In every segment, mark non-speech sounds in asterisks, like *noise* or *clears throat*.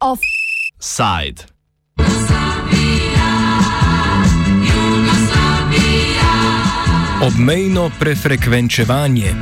Off. Side. Obmejno prefrekvenčevanje.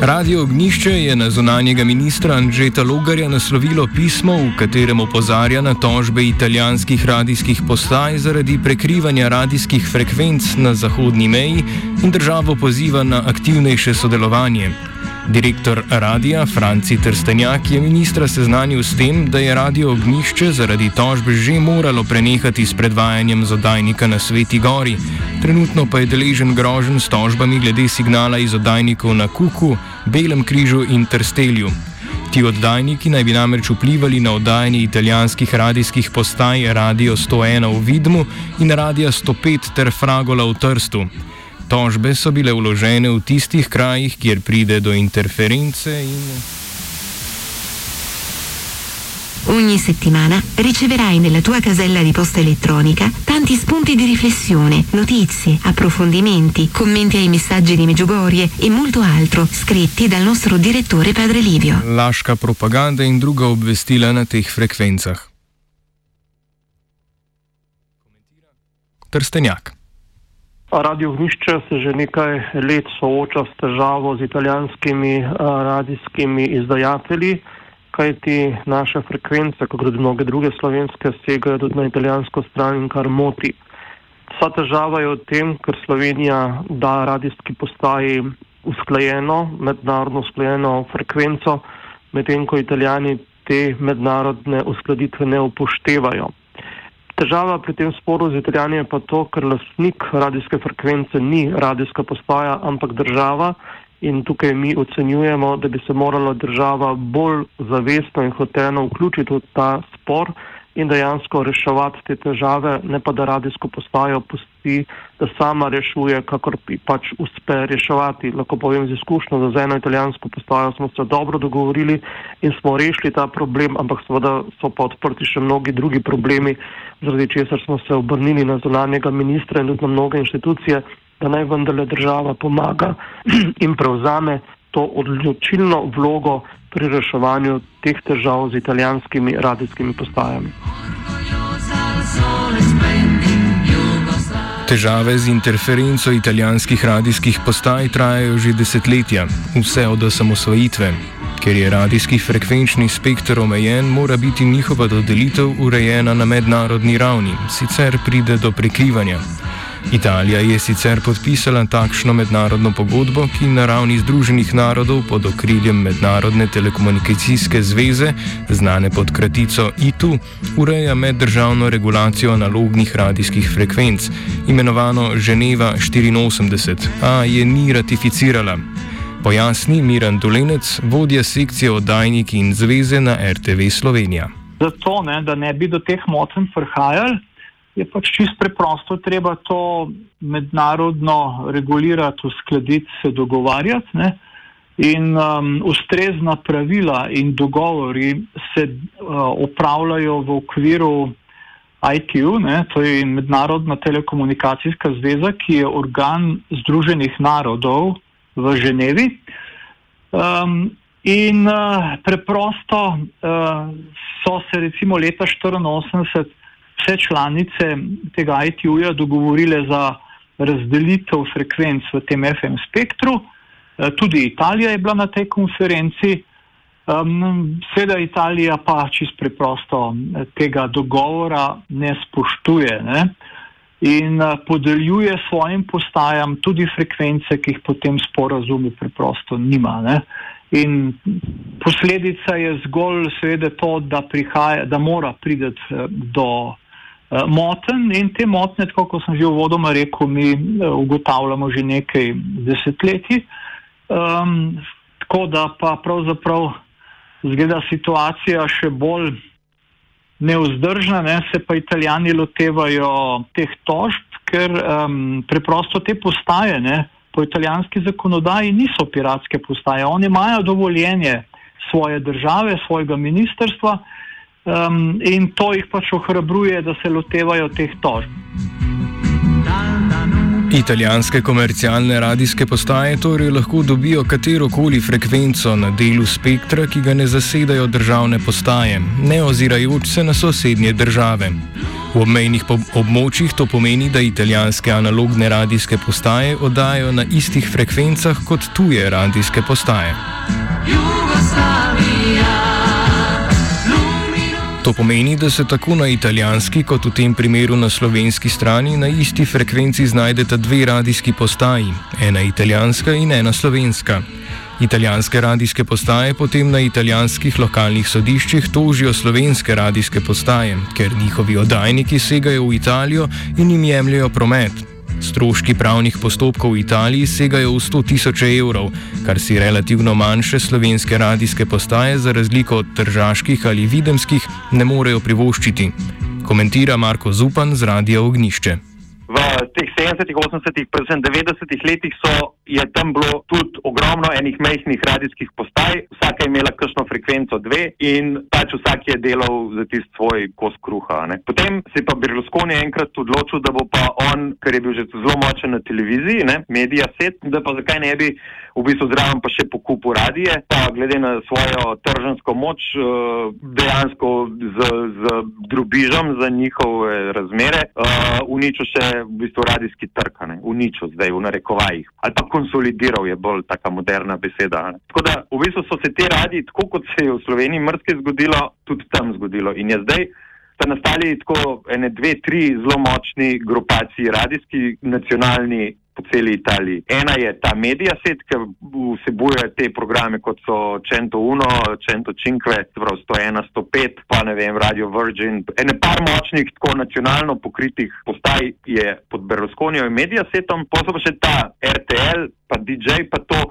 Radio Ognišče je na zunanjega ministra Anžeta Logarja naslovilo pismo, v katerem opozarja na tožbe italijanskih radijskih postaj zaradi prekrivanja radijskih frekvenc na zahodni meji in državo poziva na aktivnejše sodelovanje. Direktor radia Franci Trstenjak je ministra seznanil s tem, da je radio Ognišče zaradi tožbe že moralo prenehati s predvajanjem zadajnika na Sveti Gori. Trenutno pa je deležen grožen s tožbami glede signala iz oddajnikov na Kuku, Belem križu in Trstelju. Ti oddajniki naj bi namreč vplivali na oddajanje italijanskih radijskih postaj Radio 101 v Vidmu in Radio 105 ter Fragola v Trstu. Tožbe so bile vložene v tistih krajih, kjer pride do interference in. Ogni settimana riceverai nella tua casella di posta elettronica tanti spunti di riflessione, notizie, approfondimenti, commenti ai messaggi di Meggiugorie e molto altro scritti dal nostro direttore Padre Livio. Laška propaganda in druga obvestila na teh frekvencah. Trstenjak. Radio Vnišče se že nekaj let sooča s težavo z italijanskimi radijskimi izdajatelji kajti naše frekvence, kot tudi mnoge druge slovenske, segajo tudi na italijansko stran in kar moti. Vsa težava je v tem, ker Slovenija da radijski postaji usklajeno, mednarodno usklajeno frekvenco, medtem ko italijani te mednarodne uskladitve ne upoštevajo. Težava pri tem sporu z italijani je pa to, ker lasnik radijske frekvence ni radijska postaja, ampak država In tukaj mi ocenjujemo, da bi se morala država bolj zavestno in hoteno vključiti v ta spor in dejansko reševati te težave, ne pa da radijsko postajo pusti, da sama rešuje, kakor pač uspe reševati. Lahko povem z izkušnjo, da za eno italijansko postajo smo se dobro dogovorili in smo rešili ta problem, ampak seveda so pa odprti še mnogi drugi problemi, zaradi česar smo se obrnili na zunanjega ministra in tudi na mnoge inštitucije da naj vendarle država pomaga *clears throat* in prevzame to odločilno vlogo pri reševanju teh težav z italijanskimi radijskimi postajami. Težave z interferenco italijanskih radijskih postaj trajajo že desetletja, vse od osamosvojitve. Ker je radijski frekvenčni spektr omejen, mora biti njihova dodelitev urejena na mednarodni ravni, sicer pride do prekrivanja. Italija je sicer podpisala takšno mednarodno pogodbo, ki na ravni Združenih narodov pod okriljem Mednarodne telekomunikacijske zveze, znane pod kratico ITU, ureja meddržavno regulacijo analognih radijskih frekvenc, imenovano Ženeva 84, a je ni ratificirala. Pojasni Miran Dolenec, vodja sekcije oddajniki in zveze na RTV Slovenija. Zato, ne, da ne bi do teh motenj prihajali, je pač čist preprosto treba to mednarodno regulirati, uskladiti, se dogovarjati. Ne? In um, ustrezna pravila in dogovori se uh, upravljajo v okviru ITU, ne? to je Mednarodna telekomunikacijska zveza, ki je organ Združenih narodov v Ženevi. Um, in uh, preprosto uh, so se recimo leta 1984 vse članice tega ITU-ja dogovorile za razdelitev frekvenc v tem FM spektru. Eh, tudi Italija je bila na tej konferenci. Um, Sveda Italija pa čist preprosto tega dogovora ne spoštuje ne? In uh, podeljuje svojim postajam tudi frekvence, ki jih po tem sporazumu preprosto nima. Ne? In posledica je zgolj seveda to, da, prihaja, da mora prideti do Eh, moten in te motne, tako kot sem že v vodoma rekel, mi eh, ugotavljamo že nekaj desetletij. Um, tako da pa pravzaprav zgleda situacija še bolj neuzdržna, ne? se pa italijani lotevajo teh tožb, ker um, preprosto te postaje ne? po italijanski zakonodaji niso piratske postaje. Oni imajo dovoljenje svoje države, svojega ministerstva, um, in to jih pač ohrabruje, da se lotevajo teh tožb. Italijanske komercialne radijske postaje torej lahko dobijo katero koli frekvenco na delu spektra, ki ga ne zasedajo državne postaje, ne ozirajoč se na sosednje države. V obmejnih območjih to pomeni, da italijanske analogne radijske postaje oddajo na istih frekvencah kot tuje radijske postaje. To pomeni, da se tako na italijanski, kot v tem primeru na slovenski strani, na isti frekvenci znajdeta dve radijski postaji, ena italijanska in ena slovenska. Italijanske radijske postaje potem na italijanskih lokalnih sodiščih tožijo slovenske radijske postaje, ker njihovi oddajniki segajo v Italijo in jim jemljajo promet. Stroški pravnih postopkov v Italiji segajo v 100 tisoč evrov, kar si relativno manjše slovenske radijske postaje, za razliko od tržaških ali videmskih, ne morejo privoščiti. Komentira Marko Zupan z Radio Ognišče v teh 70, 80, predvsem 90 letih so, je tam bilo tudi ogromno enih mehkih radijskih postaj, vsaka je imela kakšno frekvenco dve in pač vsak je delal za tisti svoj kos kruha. Ne. Potem se je pa Berlusconi enkrat odločil, da bo pa on, ker je bil že zelo močen na televiziji, medija set, da pa zakaj ne bi v bistvu zraven pa še pokupu radije, pa glede na svojo tržansko moč eh, dejansko z, z drubižom za njihove razmere uh, uničil še v bistvu radijski trg, ne? uničil zdaj v narekovajih. Ali pa konsolidiral je bolj taka moderna beseda. Tako da v bistvu so se te radiji, tako kot se je v Sloveniji mrske zgodilo, tudi tam zgodilo. In je zdaj sta nastali tako ene dve, tri zelo močni grupaciji radijski, nacionalni po celi Italiji. Ena je ta Mediaset, ki vsebuje te programe kot so Cento Uno, Cento Cinque, prav 101, 105, pa ne vem, Radio Virgin. Ene par močnih, tako nacionalno pokritih postaj je pod Berlusconijo in Mediasetom, pa so pa še ta RTL, pa DJ, pa to,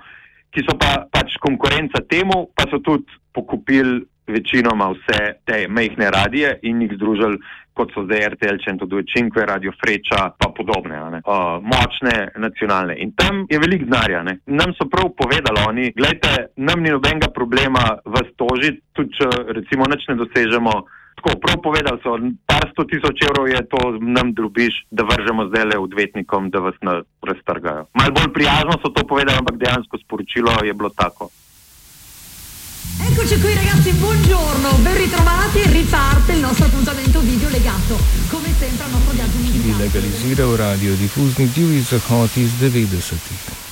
ki so pa pač konkurenca temu, pa so tudi pokupili večinoma vse te mehne radije in jih združili kot so zdaj RTL, če to duje Činkve, Radio Freča, pa podobne, uh, močne nacionalne. In tam je velik denarja. Nam so prav povedali oni, gledajte, nam ni nobenega problema vas tožiti, tudi če recimo nič ne dosežemo. Tako, prav povedali so, par sto tisoč evrov je to nam drubiš, da vržemo zdaj le odvetnikom, da vas raztrgajo. Mal bolj prijazno so to povedali, ampak dejansko sporočilo je bilo tako. Eccoci qui ragazzi, buongiorno, ben ritrovati, riparte il nostro appuntamento video legato, come sempre al nostro viaggio musicale. Bi legaliziral radiodifuzni divji zahod iz 90-ih.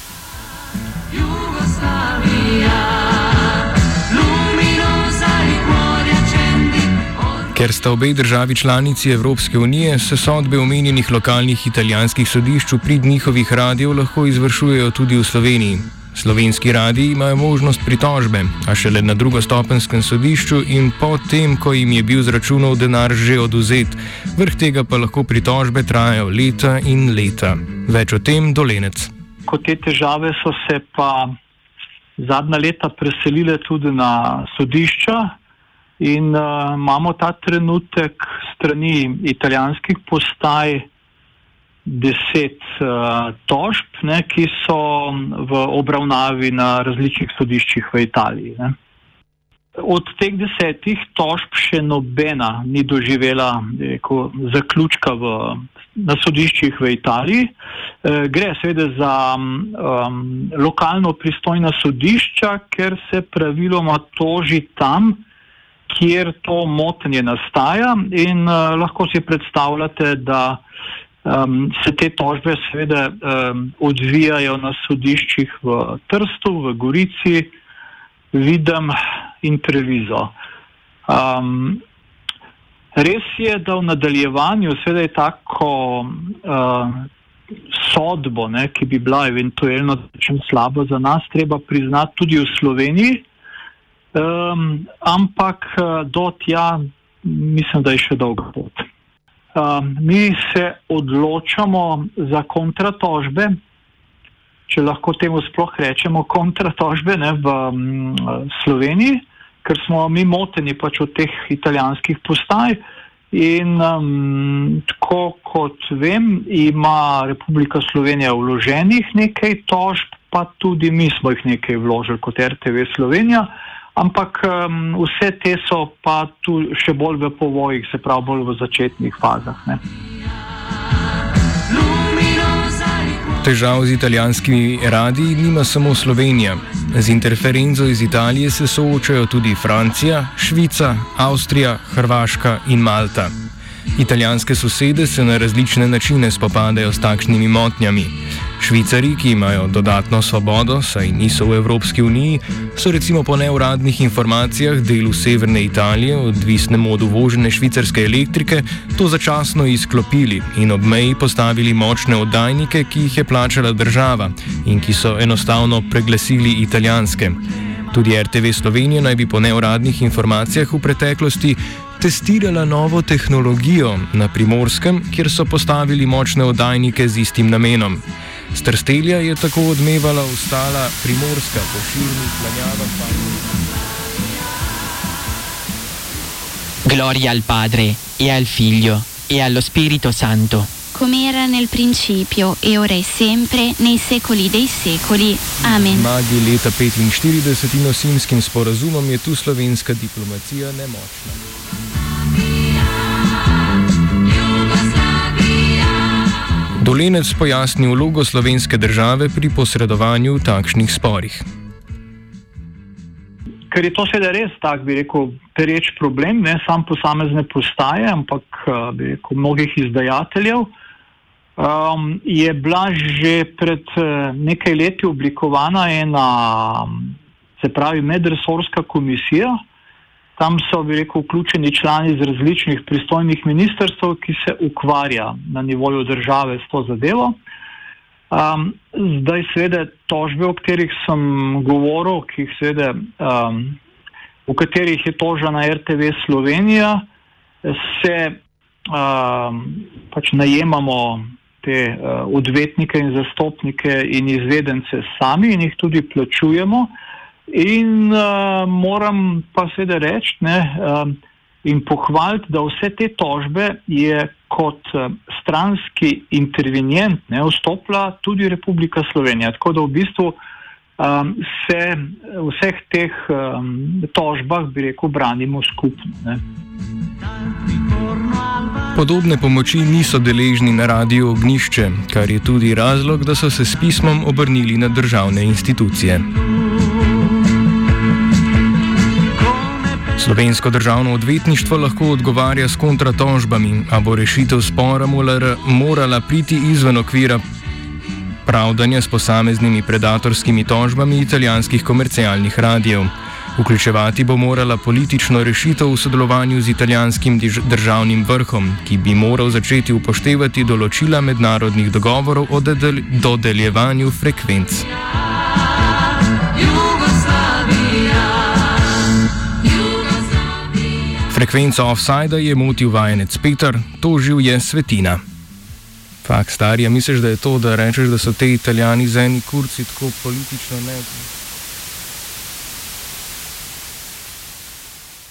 Ker sta obe državi članici Evropske unije, se sodbe omenjenih lokalnih italijanskih sodišč v prid njihovih radijev lahko izvršujejo tudi v Sloveniji. Slovenski radiji imajo možnost pritožbe, a šele na drugostopenskem sodišču in potem, ko jim je bil z računov denar že oduzet. Vrh tega pa lahko pritožbe trajajo leta in leta. Več o tem dolenec. Ko te težave so se pa zadnja leta preselile tudi na sodišča in uh, imamo ta trenutek strani italijanskih postaj deset uh, tožb, ne, ki so v obravnavi na različnih sodiščih v Italiji. Ne. Od teh desetih tožb še nobena ni doživela reko, zaključka v, na sodiščih v Italiji. E, gre seveda za um, lokalno pristojna sodišča, ker se praviloma toži tam, kjer to motnje nastaja in uh, lahko si predstavljate, da um, se te tožbe seveda um, odvijajo na sodiščih v Trstu, v Gorici, Videm in Trevizo. Um, res je, da v nadaljevanju seveda je tako uh, sodbo, ne, ki bi bila eventualno slabo za nas, treba priznati tudi v Sloveniji, um, ampak uh, do tja mislim, da je še dolga pot. Um, mi se odločamo za kontratožbe, če lahko temu sploh rečemo kontratožbe ne, v um, Sloveniji, ker smo mi moteni pač od teh italijanskih postaj. In um, tako kot vem, ima Republika Slovenija vloženih nekaj tožb, pa tudi mi smo jih nekaj vložili kot RTV Slovenija, ampak um, vse te so pa tu še bolj v povojih, se pravi bolj v začetnih fazah. Ne. Težav z italijanskimi radiji nima samo Slovenija. Z interferenco iz Italije se soočajo tudi Francija, Švica, Avstrija, Hrvaška in Malta. Italijanske sosede se na različne načine spopadajo s takšnimi motnjami. Švicari, ki imajo dodatno svobodo, saj niso v Evropski uniji, so recimo po neuradnih informacijah delu severne Italije, odvisnemu od uvožene švicarske elektrike, to začasno izklopili in ob meji postavili močne oddajnike, ki jih je plačala država in ki so enostavno preglasili italijanske. Tudi RTV Slovenija naj bi po neuradnih informacijah v preteklosti testirala novo tehnologijo na primorskem, kjer so postavili močne oddajnike z istim namenom. Strstelja je tako odmevala ostala primorska po širnih planjavah. Gloria al Padre e al Figlio e allo Spirito Santo. come era nel principio e ora e sempre, nei secoli dei secoli. Amen. Magi leta 45 in osimskim sporazumom je tu slovenska diplomacija nemočna. Dolenec pojasni vlogo slovenske države pri posredovanju v takšnih sporih. Ker je to seveda res tak, bi rekel, pereč problem, ne samo posamezne postaje, ampak bi rekel, mnogih izdajateljev um, je bila že pred eh, nekaj leti oblikovana ena, se pravi, medresorska komisija. Tam so, bi rekel, vključeni člani iz različnih pristojnih ministrstv, ki se ukvarja na nivoju države s to zadevo. Um, zdaj, seveda, tožbe, o katerih sem govoril, ki jih seveda, um, v katerih je tožena RTV Slovenija, se um, pač najemamo te uh, odvetnike in zastopnike in izvedence sami in jih tudi plačujemo. In uh, moram pa seveda reči ne, uh, in pohvaliti, da vse te tožbe je kot uh, stranski intervenient ne, vstopila tudi Republika Slovenija. Tako da v bistvu um, se vseh teh um, tožbah, bi rekel, branimo skupno. Ne. Podobne pomoči niso deležni na radiju Ognišče, kar je tudi razlog, da so se s pismom obrnili na državne institucije. Slovensko državno odvetništvo lahko odgovarja s kontratožbami, a bo rešitev spora morala priti izven okvira pravdanja s posameznimi predatorskimi tožbami italijanskih komercialnih radijev. Vključevati bo morala politično rešitev v sodelovanju z italijanskim državnim vrhom, ki bi moral začeti upoštevati določila mednarodnih dogovorov o dodeljevanju frekvenc. Frekvenco offside je motil vajenec Peter, tožil je svetina. Fak, starija, misliš, da je to, da rečeš, da so te italijani z eni kurci tako politično neodvisni?